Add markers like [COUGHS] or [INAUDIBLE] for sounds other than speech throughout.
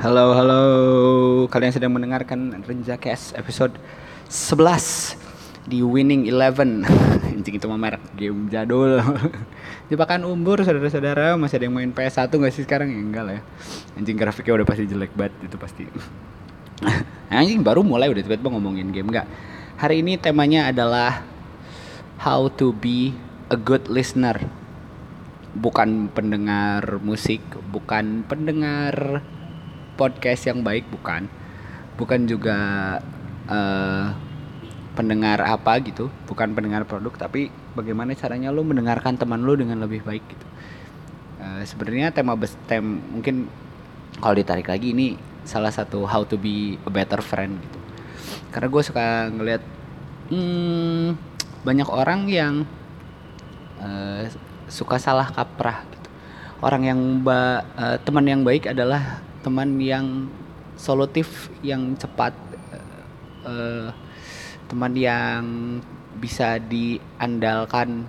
Halo, halo. Kalian sedang mendengarkan Renja Cash episode 11 di Winning Eleven. [LAUGHS] Anjing itu mah merek game jadul. [LAUGHS] Jebakan umur saudara-saudara, masih ada yang main PS1 gak sih sekarang? Ya, enggak lah ya. Anjing grafiknya udah pasti jelek banget itu pasti. [LAUGHS] Anjing baru mulai udah tiba-tiba ngomongin game enggak. Hari ini temanya adalah how to be a good listener. Bukan pendengar musik, bukan pendengar podcast yang baik bukan. Bukan juga uh, pendengar apa gitu. Bukan pendengar produk tapi bagaimana caranya lo mendengarkan teman lo dengan lebih baik gitu. Uh, sebenarnya tema bes tem mungkin kalau ditarik lagi ini salah satu how to be a better friend gitu. Karena gue suka ngelihat hmm, banyak orang yang uh, suka salah kaprah gitu. Orang yang uh, teman yang baik adalah teman yang solutif yang cepat uh, teman yang bisa diandalkan.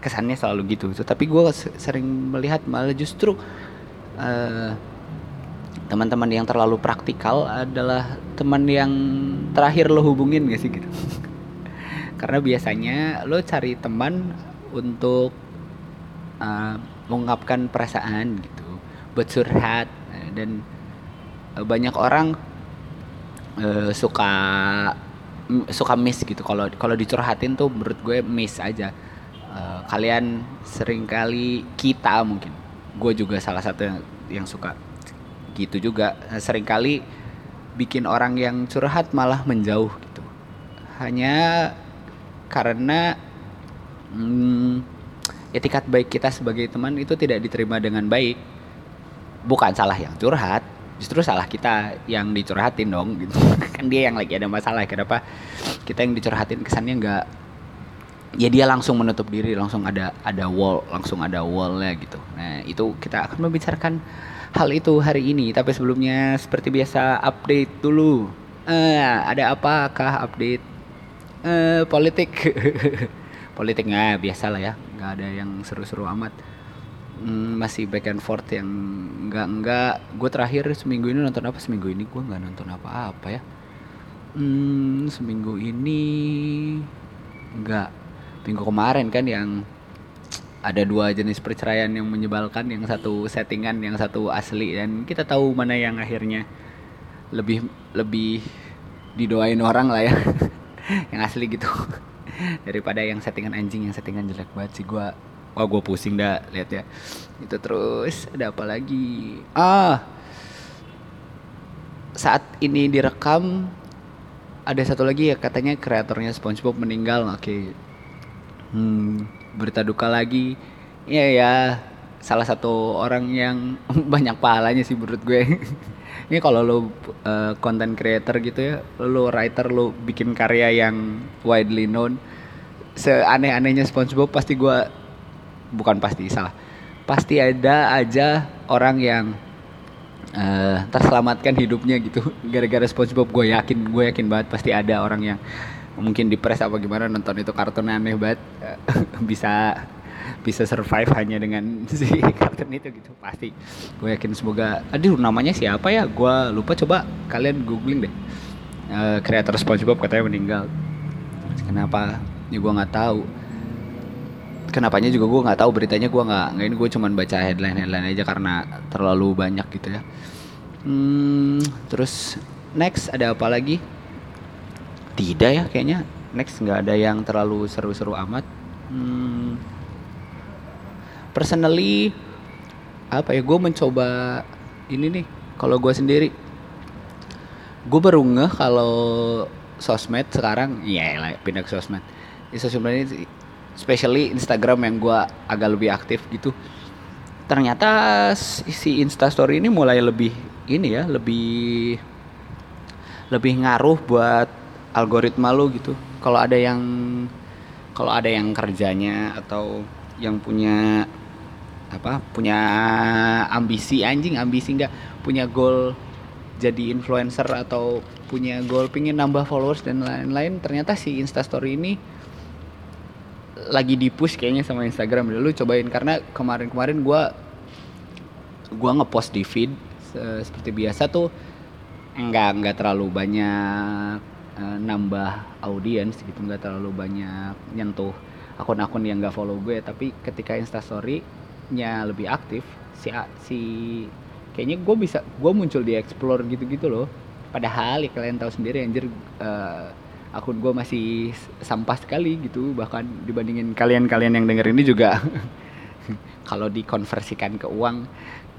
Kesannya selalu gitu. Tapi gue sering melihat malah justru uh, teman-teman yang terlalu praktikal adalah teman yang terakhir lo hubungin gak sih gitu? [LAUGHS] Karena biasanya lo cari teman untuk uh, mengungkapkan perasaan gitu buat curhat dan uh, banyak orang uh, suka suka miss gitu. Kalau kalau dicurhatin tuh menurut gue miss aja. Uh, kalian sering kali kita mungkin. Gue juga salah satu yang, yang suka gitu juga. Sering kali bikin orang yang curhat malah menjauh gitu. Hanya karena hmm, etikat baik kita sebagai teman itu tidak diterima dengan baik bukan salah yang curhat justru salah kita yang dicurhatin dong gitu. [LAUGHS] Kan dia yang lagi ada masalah kenapa kita yang dicurhatin kesannya nggak ya dia langsung menutup diri langsung ada ada wall langsung ada wallnya gitu. Nah itu kita akan membicarakan hal itu hari ini tapi sebelumnya seperti biasa update dulu. Uh, ada apakah update uh, politik? [LAUGHS] Politik nggak biasa lah ya nggak ada yang seru-seru amat hmm, masih back and forth yang enggak enggak gue terakhir seminggu ini nonton apa? Seminggu ini gue nggak nonton apa-apa ya. Hmm, seminggu ini enggak minggu kemarin kan yang ada dua jenis perceraian yang menyebalkan yang satu settingan yang satu asli. Dan kita tahu mana yang akhirnya lebih lebih didoain orang lah ya. [LAUGHS] Yang asli gitu. [LAUGHS] Daripada yang settingan anjing yang settingan jelek banget sih. Gue wah gue pusing dah lihat ya. Itu terus ada apa lagi? Ah. Saat ini direkam ada satu lagi ya katanya kreatornya SpongeBob meninggal oke. Okay. hmm, berita duka lagi. Ya ya. Salah satu orang yang [LAUGHS] banyak pahalanya sih menurut gue. [LAUGHS] Ini kalau lo uh, content creator gitu ya lo writer lo bikin karya yang widely known seaneh-anehnya SpongeBob pasti gue bukan pasti salah. Pasti ada aja orang yang uh, terselamatkan hidupnya gitu. Gara-gara SpongeBob gue yakin gue yakin banget pasti ada orang yang mungkin depres apa gimana nonton itu kartun aneh banget uh, [LAUGHS] bisa bisa survive hanya dengan [LAUGHS] si kartun itu gitu pasti. Gue yakin semoga aduh namanya siapa ya? Gue lupa coba kalian googling deh. Kreator uh, SpongeBob katanya meninggal. Kenapa? Ya gue nggak tahu kenapanya juga gue nggak tahu beritanya gue nggak ini gue cuman baca headline headline aja karena terlalu banyak gitu ya. Hmm, terus next ada apa lagi? Tidak ya kayaknya. Next nggak ada yang terlalu seru-seru amat. Hmm, personally apa ya gue mencoba ini nih kalau gue sendiri. Gue baru ngeh kalau sosmed sekarang ya pindah ke sosmed. Di sosmed ini especially Instagram yang gue agak lebih aktif gitu. Ternyata si Instastory ini mulai lebih ini ya lebih lebih ngaruh buat algoritma lo gitu. Kalau ada yang kalau ada yang kerjanya atau yang punya apa punya ambisi anjing ambisi enggak punya goal jadi influencer atau punya goal pingin nambah followers dan lain-lain ternyata si Instastory ini lagi di push kayaknya sama Instagram. Lu cobain karena kemarin-kemarin gue gua ngepost di feed se- seperti biasa tuh enggak enggak terlalu banyak eh, nambah audiens gitu nggak terlalu banyak nyentuh akun-akun yang nggak follow gue. Tapi ketika instastory nya lebih aktif si si kayaknya gue bisa gue muncul di explore gitu-gitu loh. Padahal ya kalian tahu sendiri anjir eh, akun gue masih sampah sekali gitu. Bahkan dibandingin kalian-kalian yang denger ini juga. [LAUGHS] Kalau dikonversikan ke uang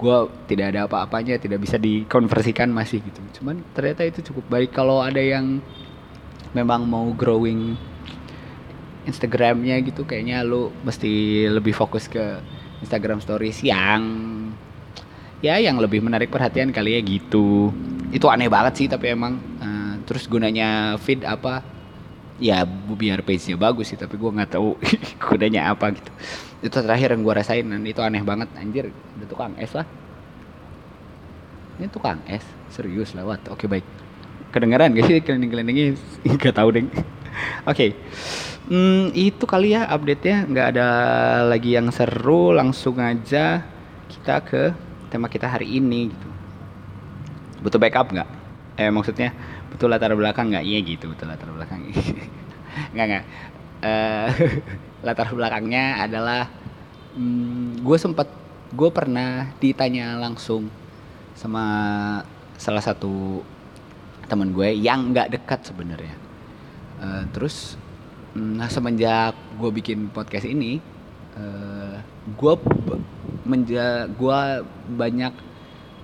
gue tidak ada apa-apanya tidak bisa dikonversikan masih gitu. Cuman ternyata itu cukup baik. Kalau ada yang memang mau growing Instagramnya gitu kayaknya lu mesti lebih fokus ke Instagram Stories yang ya yang lebih menarik perhatian kali ya gitu. Itu aneh banget sih tapi emang terus gunanya feed apa? Ya biar page-nya bagus sih tapi gua nggak tahu [LAUGHS] gunanya apa gitu. Itu terakhir yang gua rasain dan itu aneh banget anjir. Ada tukang es lah. Ini tukang es? Serius lewat. Oke baik. Kedengaran gak sih? Keliling-kelilingnya [LAUGHS] nggak tahu deh [LAUGHS] oke. Hmm, itu kali ya update-nya. Nggak ada lagi yang seru langsung aja kita ke tema kita hari ini gitu. Butuh backup nggak? Eh maksudnya butuh latar belakang nggak? Iya gitu butuh latar belakang. [LAUGHS] Nggak nggak. Eh, [LAUGHS] latar belakangnya adalah gue sempat gue pernah ditanya langsung sama salah satu teman gue yang nggak dekat sebenarnya. Eh, terus mm, nah semenjak gue bikin podcast ini eh, gue menja gua banyak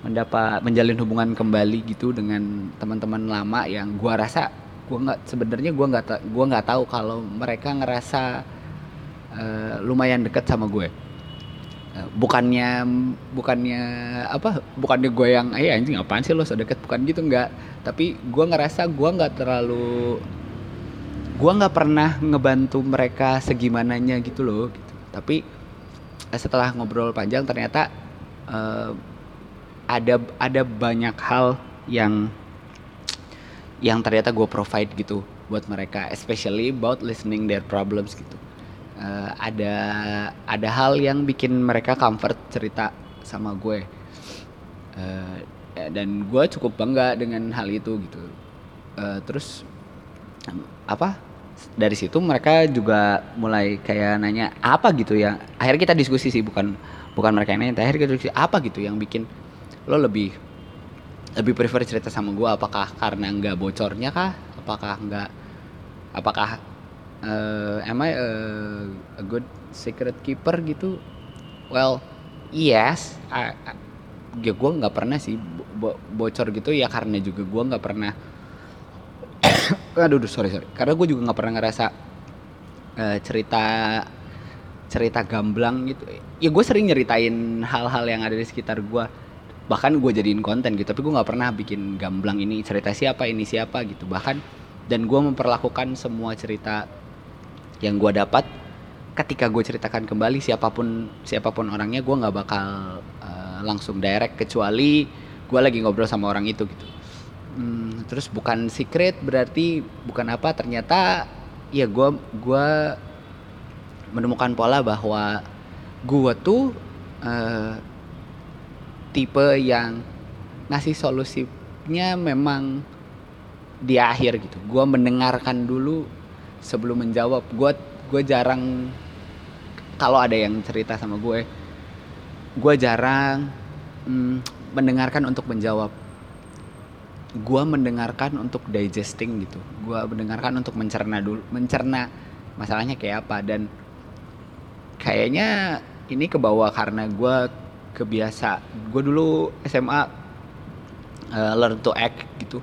mendapat menjalin hubungan kembali gitu dengan teman-teman lama yang gua rasa gua nggak sebenarnya gua nggak gua nggak tahu kalau mereka ngerasa eh, lumayan deket sama gue. Eh, bukannya bukannya apa bukannya gue yang eh anjing apaan sih lo sedekat bukan gitu nggak. Tapi gua ngerasa gua nggak terlalu gua nggak pernah ngebantu mereka segimananya gitu loh gitu. tapi eh, setelah ngobrol panjang ternyata eh, ada ada banyak hal yang yang ternyata gue provide gitu buat mereka especially about listening their problems gitu. Eh, ada ada hal yang bikin mereka comfort cerita sama gue. Eh, dan gue cukup bangga dengan hal itu gitu. Eh, terus apa dari situ mereka juga mulai kayak nanya apa gitu ya? Akhirnya kita diskusi sih bukan bukan mereka yang nanya akhirnya kita diskusi apa gitu yang bikin lo lebih lebih prefer cerita sama gue apakah karena nggak bocornya kah? Apakah nggak apakah eh am I a, a good secret keeper gitu? Well yes I, I- ya gue nggak pernah sih bo- bo- bocor gitu ya karena juga gue nggak pernah [COUGHS] aduh aduh, sorry sorry. Karena gue juga nggak pernah ngerasa eh, cerita cerita gamblang gitu. Ya gue sering nyeritain hal-hal yang ada di sekitar gue bahkan gue jadiin konten gitu tapi gue nggak pernah bikin gamblang ini cerita siapa ini siapa gitu. Bahkan dan gue memperlakukan semua cerita yang gue dapat ketika gue ceritakan kembali siapa pun siapa pun orangnya gue nggak bakal eh, langsung direct kecuali gue lagi ngobrol sama orang itu gitu. Hmm, terus bukan secret berarti bukan apa ternyata ya gue gua menemukan pola bahwa gue tuh eh, tipe yang ngasih solusinya memang di akhir gitu. Gue mendengarkan dulu sebelum menjawab. Gue gue jarang kalau ada yang cerita sama gue gue jarang mm, mendengarkan untuk menjawab. Gue mendengarkan untuk digesting gitu. Gue mendengarkan untuk mencerna dulu mencerna masalahnya kayak apa. Dan kayaknya ini kebawa karena gue kebiasa. Gue dulu SMA eh, learn to act gitu.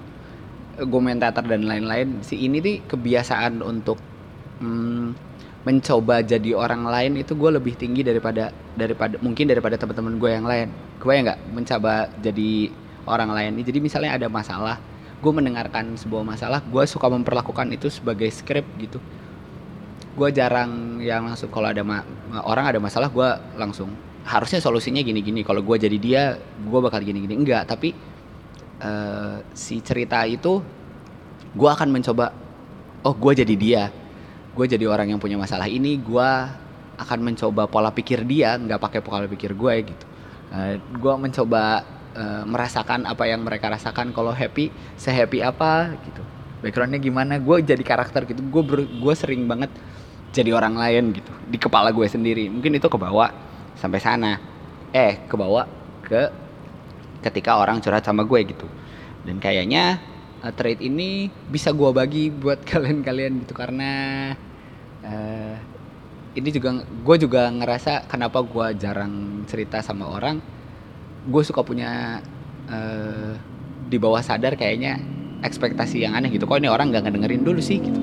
Gue main teater dan lain-lain. Si ini nih kebiasaan untuk mm, mencoba jadi orang lain itu gue lebih tinggi daripada daripada mungkin daripada teman-teman gue yang lain. Gue ya nggak? Mencoba jadi orang lain. Jadi misalnya ada masalah gue mendengarkan sebuah masalah gue suka memperlakukan itu sebagai script gitu. Gue jarang yang langsung kalau ada orang ada masalah gue langsung harusnya solusinya gini-gini. Kalau gue jadi dia gue bakal gini-gini. Enggak tapi eh, si cerita itu gue akan mencoba oh gue jadi dia. Gue jadi orang yang punya masalah ini gue akan mencoba pola pikir dia nggak pakai pola pikir gue gitu. Gue mencoba uh, merasakan apa yang mereka rasakan. Kalau happy sehappy apa gitu. Backgroundnya gimana gue jadi karakter gitu. Gue gue sering banget jadi orang lain gitu. Di kepala gue sendiri. Mungkin itu kebawa sampai sana. Eh kebawa ke ketika orang curhat sama gue gitu. Dan kayaknya uh, trade ini bisa gue bagi buat [LAUGHS] kalian-kalian gitu karena uh, ini juga gue juga ngerasa kenapa gue jarang cerita sama orang. Gue suka punya uh, di bawah sadar kayaknya ekspektasi yang aneh gitu. Kok ini orang nggak ngedengerin dulu sih gitu?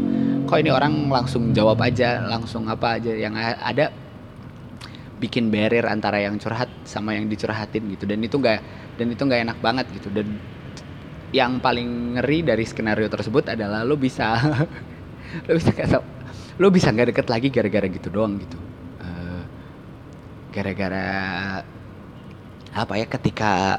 Kok ini orang langsung jawab aja langsung apa aja yang ada bikin barrier antara yang curhat sama yang dicurhatin gitu. Dan itu nggak dan itu nggak enak banget gitu. Dan yang paling ngeri dari skenario tersebut adalah lo bisa [LAUGHS] lo bisa kata lo bisa nggak deket lagi gara-gara gitu doang gitu. Uh, gara-gara apa ya ketika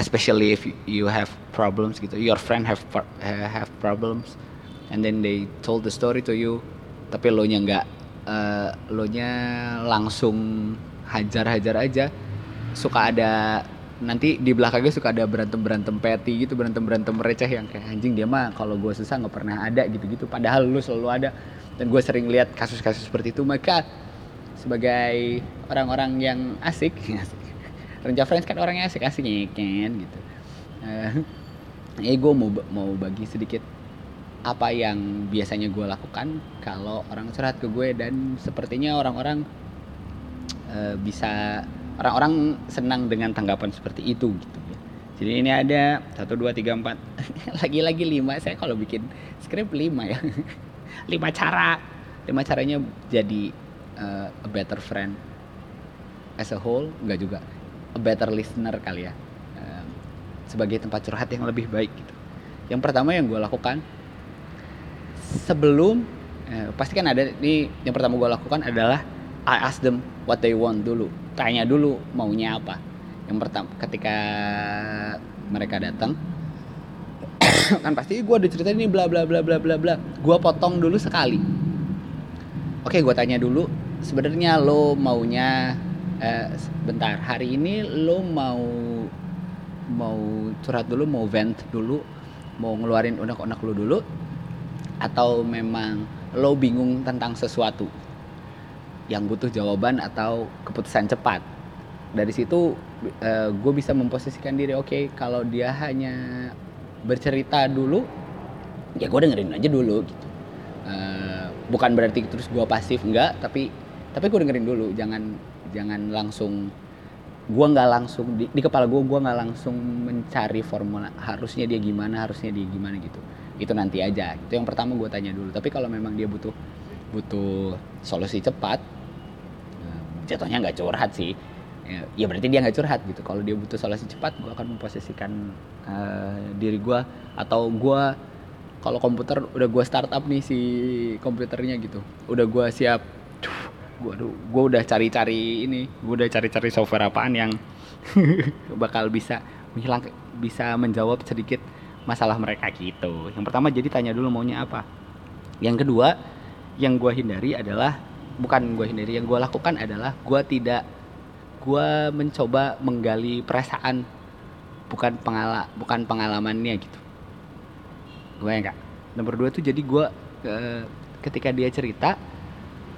especially if you have problems gitu your friend have have problems and then they told the story to you tapi lo nya nggak uh, lo nya langsung hajar-hajar aja. Suka ada nanti di belakangnya suka ada berantem berantem petty gitu berantem berantem receh yang kayak anjing dia mah kalau gue susah nggak pernah ada gitu gitu padahal lu selalu ada. Dan gue sering lihat kasus-kasus seperti itu. Maka sebagai orang-orang yang asik, [LAUGHS] asik. Renja Friends kan orangnya asik-asik kan gitu. Eh [LAUGHS] gue mau mau bagi sedikit apa yang biasanya gue lakukan kalau orang curhat ke gue dan sepertinya orang-orang uh, bisa orang-orang senang dengan tanggapan seperti itu gitu ya. Jadi ini ada satu dua tiga empat [LAUGHS] lagi-lagi lima saya kalau bikin skrip lima ya. [LAUGHS] Lima cara lima caranya jadi uh, a better friend as a whole enggak juga a better listener kali ya. Uh, sebagai tempat curhat yang lebih baik gitu. Yang pertama yang gue lakukan sebelum uh, pasti kan ada ini yang pertama gue lakukan adalah I ask them what they want dulu tanya dulu maunya apa. Yang pertama ketika mereka datang [COUGHS] kan pasti gue udah cerita ini bla bla bla bla bla bla. Gue potong dulu sekali. Oke gue tanya dulu sebenarnya lo maunya eh, bentar hari ini lo mau mau curhat dulu mau vent dulu mau ngeluarin unek-unek lo dulu atau memang lo bingung tentang sesuatu yang butuh jawaban atau keputusan cepat? Dari situ uh, gue bisa memposisikan diri oke okay, kalau dia hanya bercerita dulu ya gue dengerin aja dulu gitu. Uh, bukan berarti terus gue pasif enggak tapi tapi gue dengerin dulu jangan jangan langsung gue nggak langsung di, di kepala gue gue nggak langsung mencari formula harusnya dia gimana harusnya dia gimana gitu itu nanti aja. Itu yang pertama gue tanya dulu. Tapi kalau memang dia butuh butuh solusi cepat eh, jatuhnya nggak curhat sih. Ya, ya berarti dia nggak curhat gitu. Kalau dia butuh solusi cepat gue akan memposisikan uh, diri gue atau gue kalau komputer udah gue startup nih si komputernya gitu. Udah gue siap. Gue gue udah cari-cari ini gue udah cari-cari software apaan yang [LAUGHS] bakal bisa menghilang bisa menjawab sedikit masalah mereka gitu. Yang pertama jadi tanya dulu maunya apa. Yang kedua yang gue hindari adalah bukan gue hindari yang gue lakukan adalah gue tidak gue mencoba menggali perasaan bukan pengala bukan pengalamannya gitu. Gue enggak nomor dua tuh jadi gue uh, ketika dia cerita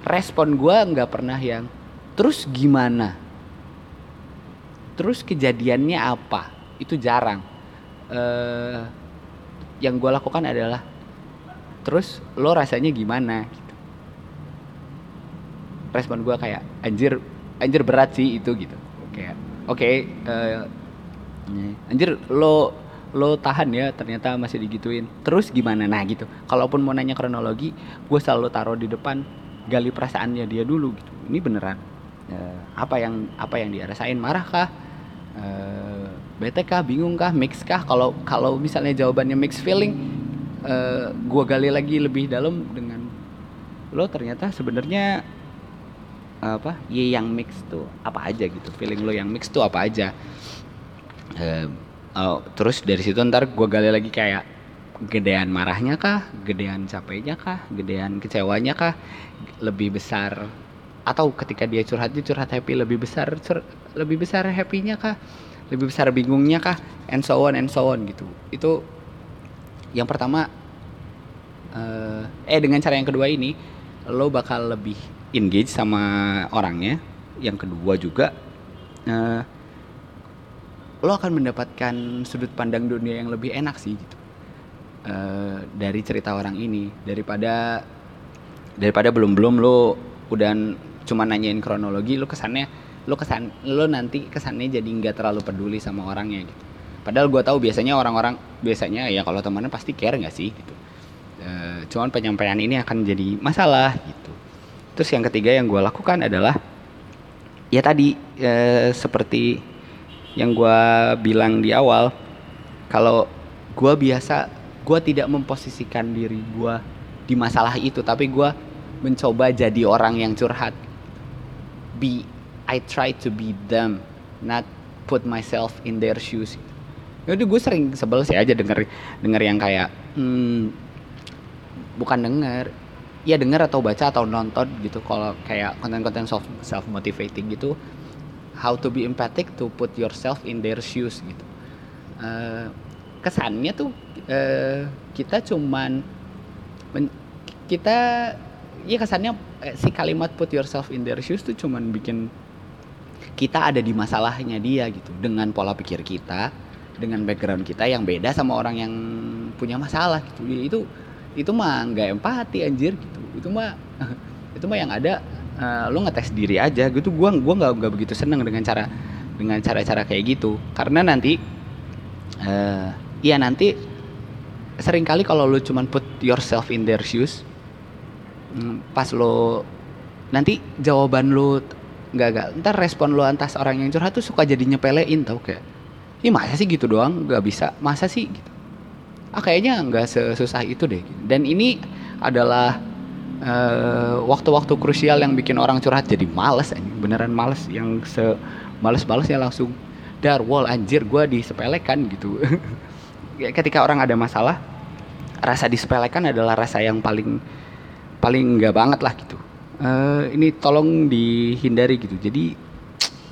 respon gue nggak pernah yang terus gimana? Terus kejadiannya apa? Itu jarang uh, yang gue lakukan adalah terus lo rasanya gimana gitu. Respon gue kayak anjir anjir berat sih itu gitu. Kayak oke okay, uh, eh, anjir lo lo tahan ya ternyata masih digituin. Terus gimana? Nah gitu. Kalaupun mau nanya kronologi gue selalu taruh di depan gali perasaannya dia dulu gitu. Ini beneran uh, apa yang apa yang dia rasain? Marah kah uh, bete kah bingung kah mix kah? Kalau kalau misalnya jawabannya mix feeling uh, gua gali lagi lebih dalam dengan lo ternyata sebenarnya apa ye yang mix tuh apa aja gitu? Feeling lo yang mix tuh apa aja? Uh, uh, terus dari situ ntar gua gali lagi kayak gedean marahnya kah, gedean capeknya kah, gedean kecewanya kah, lebih besar atau ketika dia curhat dia curhat happy lebih besar cur, lebih besar happynya kah lebih besar bingungnya kah? And so on and so on gitu. Itu yang pertama uh, eh dengan cara yang kedua ini lo bakal lebih engage sama orangnya. Yang kedua juga uh, lo akan mendapatkan sudut pandang dunia yang lebih enak sih gitu. Uh, dari cerita orang ini. Daripada daripada belum belum lo udah cuma nanyain kronologi lo kesannya lo kesan lo nanti kesannya jadi nggak terlalu peduli sama orangnya gitu. Padahal gue tahu biasanya orang-orang biasanya ya kalau temannya pasti care nggak sih gitu. E, cuman penyampaian ini akan jadi masalah gitu. Terus yang ketiga yang gue lakukan adalah ya tadi e, seperti yang gue bilang di awal kalau gue biasa gue tidak memposisikan diri gue di masalah itu tapi gue mencoba jadi orang yang curhat. Be I try to be them not put myself in their shoes. Jadi gue sering sebel sih aja denger denger yang kayak hmm, bukan denger ya denger atau baca atau nonton gitu. Kalau kayak konten-konten self self motivating gitu how to be empathic to put yourself in their shoes gitu. Uh, kesannya tuh uh, kita cuman men, kita ya kesannya eh, si kalimat put yourself in their shoes tuh cuman bikin kita ada di masalahnya dia gitu. Dengan pola pikir kita dengan background kita yang beda sama orang yang punya masalah gitu. Ya, itu itu mah nggak empati anjir gitu. Itu mah [LAUGHS] itu mah yang ada uh, lu ngetes diri aja gitu. Gua gua nggak nggak begitu seneng dengan cara dengan cara-cara kayak gitu. Karena nanti uh, ya nanti sering kali kalau lu cuman put yourself in their shoes hmm, pas lo nanti jawaban lu nggak ntar respon lo antas orang yang curhat tuh suka jadi nyepelein tau kayak ini masa sih gitu doang? Nggak bisa. Masa sih? Gitu. Ah kayaknya nggak sesusah itu deh. Dan ini adalah eh, waktu-waktu krusial yang bikin orang curhat jadi males beneran males yang se males-malesnya langsung dar wall anjir gue disepelekan gitu. [LAUGHS] Ketika orang ada masalah rasa disepelekan adalah rasa yang paling paling nggak banget lah gitu uh, ini tolong dihindari gitu. Jadi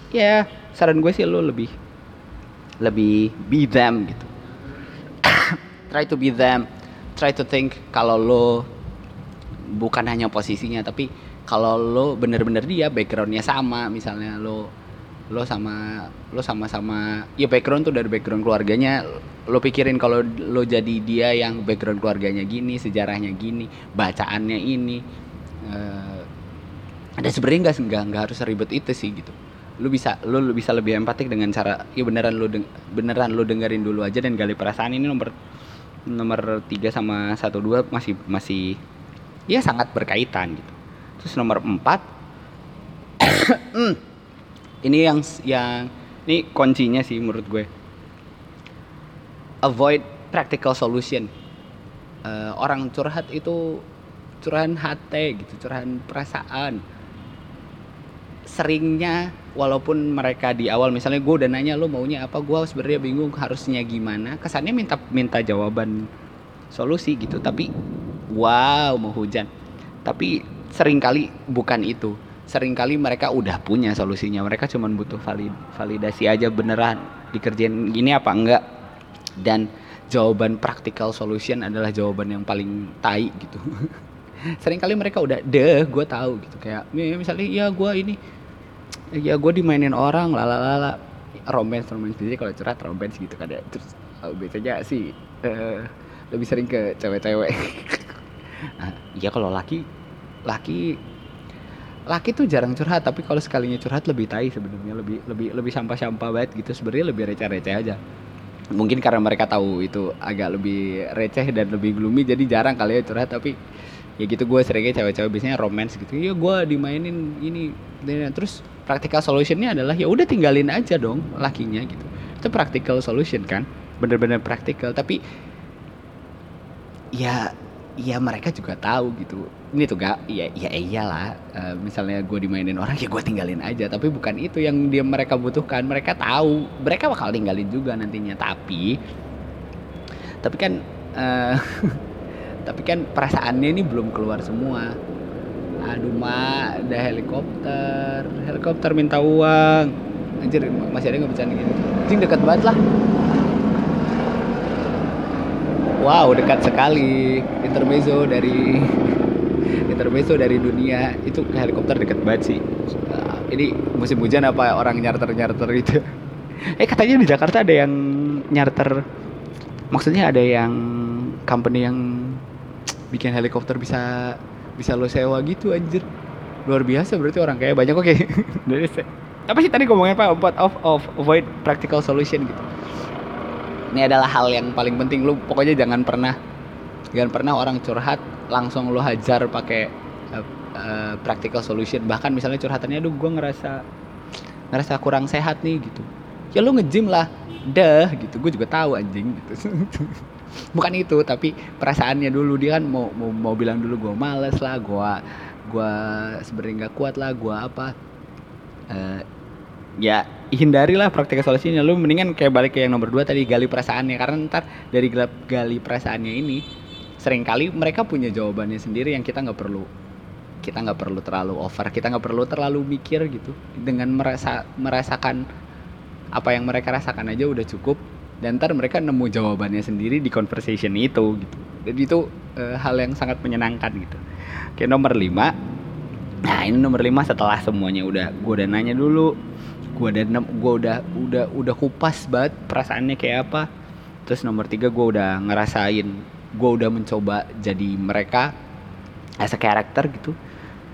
ya saran gue sih lo lebih lebih be them gitu. [COUGHS] Try to be them. Try to think kalau lo bukan hanya posisinya tapi kalau lo bener-bener dia backgroundnya sama. Misalnya lo lo sama lo sama-sama ya background tuh dari background keluarganya. Lo pikirin kalau lo jadi dia yang background keluarganya gini sejarahnya gini bacaannya ini. Uh, dan sebenarnya nggak nggak nggak harus ribet itu sih gitu. Lu bisa lu, bisa lebih empatik dengan cara ya beneran lu deng, beneran lu dengerin dulu aja dan gali perasaan. Ini nomor nomor tiga sama satu dua masih masih ya sangat berkaitan gitu. Terus nomor empat [COUGHS] hmm, ini yang yang ini kuncinya sih menurut gue. Avoid practical solution. Uh, orang curhat itu curahan hati gitu curahan perasaan seringnya walaupun mereka di awal misalnya gue udah nanya lo maunya apa? Gue sebenarnya bingung harusnya gimana. Kesannya minta minta jawaban solusi gitu. Tapi wow mau hujan. Tapi sering kali bukan itu. Seringkali mereka udah punya solusinya. Mereka cuma butuh valid, validasi aja beneran. Dikerjain gini apa enggak? Dan jawaban practical solution adalah jawaban yang paling tai gitu. [LAUGHS] Seringkali mereka udah deh gue tahu gitu. Kayak misalnya ya gue ini ya gue dimainin orang lalala romance romance. Jadi kalau curhat romance gitu kan ya. Terus oh, biasanya sih uh, lebih sering ke cewek-cewek. Nah, [LAUGHS] ya kalau laki laki laki tuh jarang curhat. Tapi kalau sekalinya curhat lebih tai sebenarnya. Lebih lebih lebih sampah-sampah banget gitu. Sebenarnya lebih receh-receh aja. Mungkin karena mereka tahu itu agak lebih receh dan lebih gloomy jadi jarang kali ya curhat. Tapi ya gitu gue seringnya cewek-cewek. Biasanya romance gitu. Ya gue dimainin ini dan terus practical solutionnya adalah ya udah tinggalin aja dong lakinya gitu. Itu practical solution kan bener-bener practical tapi ya ya mereka juga tahu gitu. Ini tuh gak ya ya iyalah uh, misalnya gue dimainin orang ya gue tinggalin aja. Tapi bukan itu yang dia mereka butuhkan. Mereka tahu mereka bakal tinggalin juga nantinya. Tapi tapi kan uh, [LAUGHS] tapi kan perasaannya ini belum keluar semua aduh mak ada helikopter. Helikopter minta uang. Anjir masih ada nggak bercanda gini anjing dekat banget lah. Wow dekat sekali. Intermezzo dari [LAUGHS] intermezzo dari dunia. Itu helikopter dekat banget sih. Uh, ini musim hujan apa orang nyarter nyarter itu [LAUGHS] eh katanya di Jakarta ada yang nyarter. Maksudnya ada yang company yang bikin helikopter bisa bisa lo sewa gitu anjir. Luar biasa berarti orang kayak banyak oke. Dari apa sih tadi ngomongin apa about of, of avoid practical solution gitu. Ini adalah hal yang paling penting. Lu pokoknya jangan pernah jangan pernah orang curhat langsung lu hajar pakai uh, uh, practical solution. Bahkan misalnya curhatannya aduh gue ngerasa ngerasa kurang sehat nih gitu. Ya lu ngejim lah. Dah gitu. Gue juga tahu anjing gitu [LAUGHS] bukan itu tapi perasaannya dulu. Dia kan mau mau, mau bilang dulu gue males lah gue gue sebenarnya nggak kuat lah gue apa. Uh, ya hindarilah praktek solusinya lu mendingan kayak balik ke yang nomor dua tadi gali perasaannya. Karena ntar dari gali perasaannya ini sering kali mereka punya jawabannya sendiri yang kita nggak perlu kita nggak perlu terlalu over kita nggak perlu terlalu mikir gitu. Dengan merasa merasakan apa yang mereka rasakan aja udah cukup dan ntar mereka nemu jawabannya sendiri di conversation itu gitu. Jadi itu e, hal yang sangat menyenangkan gitu. Oke nomor lima. Nah ini nomor lima setelah semuanya udah gue udah nanya dulu. Gue udah gue udah udah udah kupas banget perasaannya kayak apa. Terus nomor tiga gue udah ngerasain gue udah mencoba jadi mereka as a character gitu.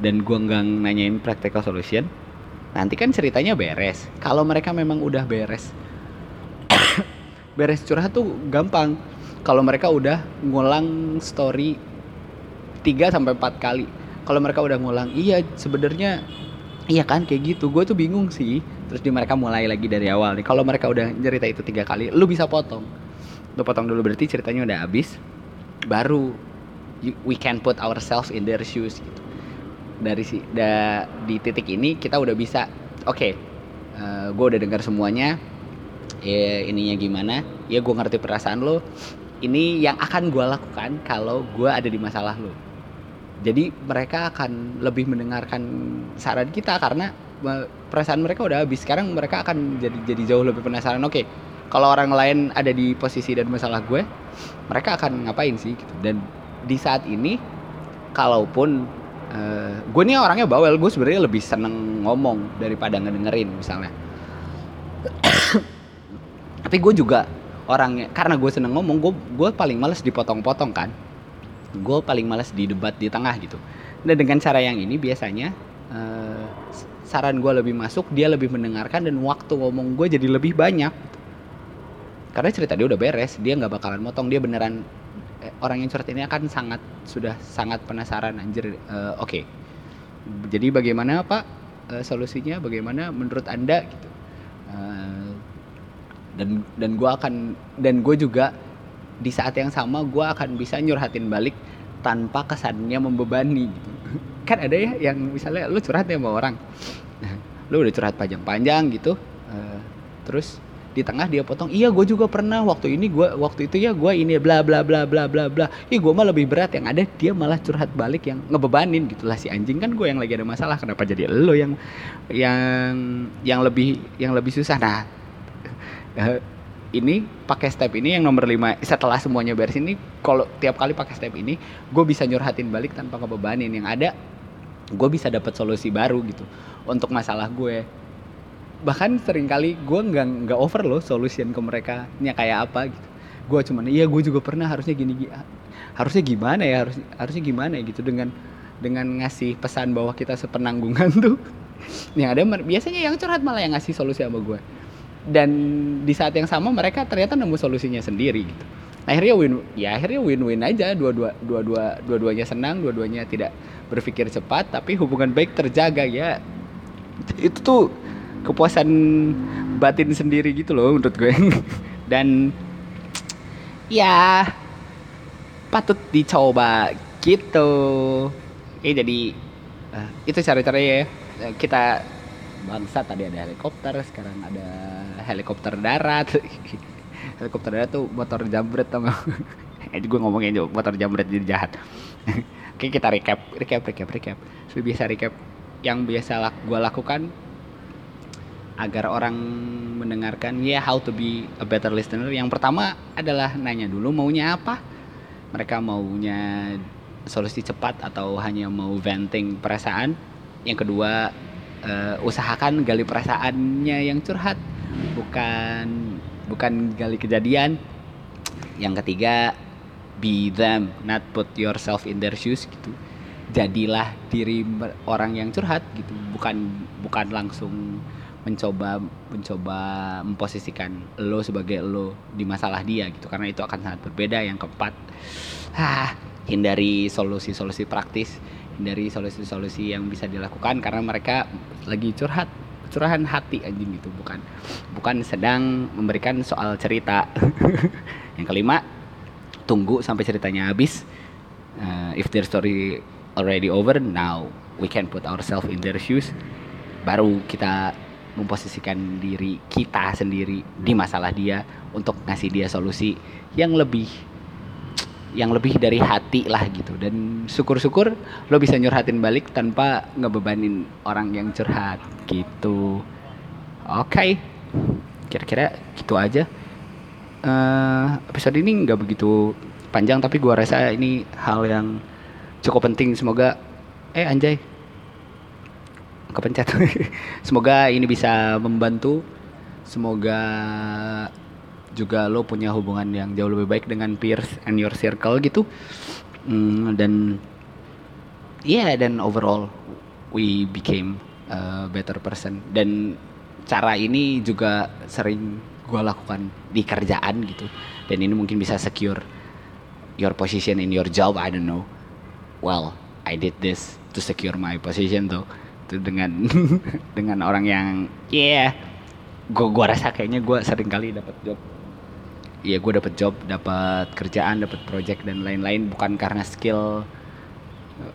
Dan gue nggak nanyain practical solution. Nanti kan ceritanya beres. Kalau mereka memang udah beres beres curhat tuh gampang. Kalau mereka udah ngulang story 3 sampai 4 kali. Kalau mereka udah ngulang iya sebenarnya iya kan kayak gitu. Gue tuh bingung sih terus di mereka mulai lagi dari awal nih. Kalau mereka udah cerita itu tiga kali lu bisa potong. Lu potong dulu berarti ceritanya udah habis baru we can put ourselves in their shoes gitu. Dari si da, di titik ini kita udah bisa oke okay, uh, eh, gue udah dengar semuanya ya ininya gimana? Ya gue ngerti perasaan lo. Ini yang akan gue lakukan kalau gue ada di masalah lo. Jadi mereka akan lebih mendengarkan saran kita karena perasaan mereka udah habis. Sekarang mereka akan jadi jadi jauh lebih penasaran. Oke kalau orang lain ada di posisi dan masalah gue mereka akan ngapain sih gitu. Dan di saat ini kalaupun uh, gue nih orangnya bawel. Gue sebenarnya lebih seneng ngomong daripada ngedengerin misalnya tapi gue juga orangnya karena gue seneng ngomong gue gue paling males dipotong-potong kan. Gue paling males di debat di tengah gitu. Dan dengan cara yang ini biasanya uh, saran gue lebih masuk dia lebih mendengarkan dan waktu ngomong gue jadi lebih banyak. Karena cerita dia udah beres dia nggak bakalan motong dia beneran eh, orang yang curhat ini akan sangat sudah sangat penasaran anjir uh, oke. Okay. jadi bagaimana pak? Uh, solusinya bagaimana menurut anda gitu. Uh, dan dan gue akan dan gue juga di saat yang sama gue akan bisa nyurhatin balik tanpa kesannya membebani. Gitu [LAUGHS] kan ada ya yang misalnya lu curhat ya sama orang. [LAUGHS] Lu udah curhat panjang-panjang gitu uh, terus di tengah dia potong iya gue juga pernah waktu ini gue waktu itu ya gue ini bla bla bla bla bla bla. Ih gue mah lebih berat yang ada dia malah curhat balik yang ngebebanin gitulah si anjing. Kan gue yang lagi ada masalah kenapa jadi lo yang yang yang lebih yang lebih susah? Nah ini pakai step ini yang nomor 5 setelah semuanya beres ini kalau tiap kali pakai step ini gue bisa nyurhatin balik tanpa ngebebanin yang ada gue bisa dapat solusi baru gitu untuk masalah gue. Bahkan sering kali gue nggak nggak over loh solution ke mereka nya kayak apa gitu. Gue cuman iya gue juga pernah harusnya gini, gini harusnya gimana ya? Harus harusnya gimana ya? gitu. Dengan dengan ngasih pesan bahwa kita sepenanggungan [LAUGHS] tuh. Yang ada biasanya yang curhat malah yang ngasih solusi sama gue dan di saat yang sama mereka ternyata nemu solusinya sendiri gitu. Akhirnya win ya akhirnya win-win aja. Dua-dua dua-dua dua-duanya senang dua-duanya tidak berpikir cepat tapi hubungan baik terjaga ya. Itu tuh kepuasan batin sendiri gitu loh menurut gue. [LAUGHS] Dan ya patut dicoba gitu. Oke jadi uh, itu cara-cara ya. Kita bangsa tadi ada helikopter sekarang ada helikopter darat. [LAUGHS] Helikopter darat tuh motor jambret sama [LAUGHS] eh gue ngomongin juga motor jambret jadi jahat. [LAUGHS] Oke kita recap recap recap recap. So, biasa recap yang biasa lak gue lakukan agar orang mendengarkan ya yeah, how to be a better listener. Yang pertama adalah nanya dulu maunya apa? Mereka maunya solusi cepat atau hanya mau venting perasaan? Yang kedua uh, usahakan gali perasaannya yang curhat bukan bukan gali kejadian. Yang ketiga be them not put yourself in their shoes gitu. Jadilah diri orang yang curhat gitu. Bukan bukan langsung mencoba mencoba memposisikan lo sebagai lo di masalah dia gitu. Karena itu akan sangat berbeda. Yang keempat ah hindari solusi-solusi praktis hindari solusi-solusi yang bisa dilakukan karena mereka lagi curhat curahan hati anjing gitu. Bukan bukan sedang memberikan soal cerita. [LAUGHS] Yang kelima tunggu sampai ceritanya habis. Uh, if their story already over now we can put ourselves in their shoes. Baru kita memposisikan diri kita sendiri di masalah dia untuk ngasih dia solusi yang lebih yang lebih dari hati lah gitu. Dan syukur-syukur lo bisa nyurhatin balik tanpa ngebebanin orang yang curhat gitu. Oke. Okay. kira-kira gitu aja. Uh, episode ini nggak begitu panjang tapi gua rasa ini hal yang cukup penting. Semoga eh anjay. Kepencet. [LAUGHS] Semoga ini bisa membantu. Semoga juga lo punya hubungan yang jauh lebih baik dengan peers and your circle gitu. Mm, dan ya yeah, dan overall we became a better person. Dan cara ini juga sering gue lakukan di kerjaan gitu. Dan ini mungkin bisa secure your position in your job I don't know. Well I did this to secure my position tuh itu dengan [LAUGHS] dengan orang yang ya yeah, gue gua rasa kayaknya gue sering kali dapat job Iya gue dapat job dapat kerjaan dapat project dan lain-lain. Bukan karena skill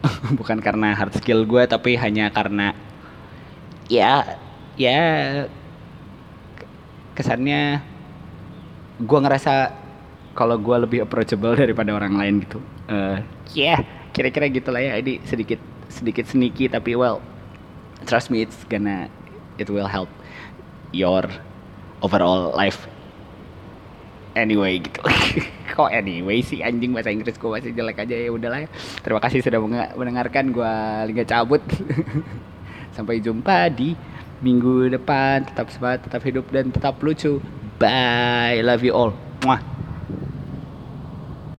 [LAUGHS] bukan karena hard skill gue tapi hanya karena ya ya kesannya gue ngerasa kalau gue lebih approachable daripada orang lain gitu. Uh, ya yeah, kira-kira gitulah ya. Ini sedikit sedikit sneaky tapi well trust me it's gonna it will help your overall life anyway gitu. [LAUGHS] Kok anyway sih anjing bahasa Inggris gue masih jelek aja ya udahlah ya. terima kasih sudah mendengarkan gue liga cabut. [LAUGHS] Sampai jumpa di minggu depan. Tetap semangat tetap hidup dan tetap lucu. Bye. Love you all. Mwah.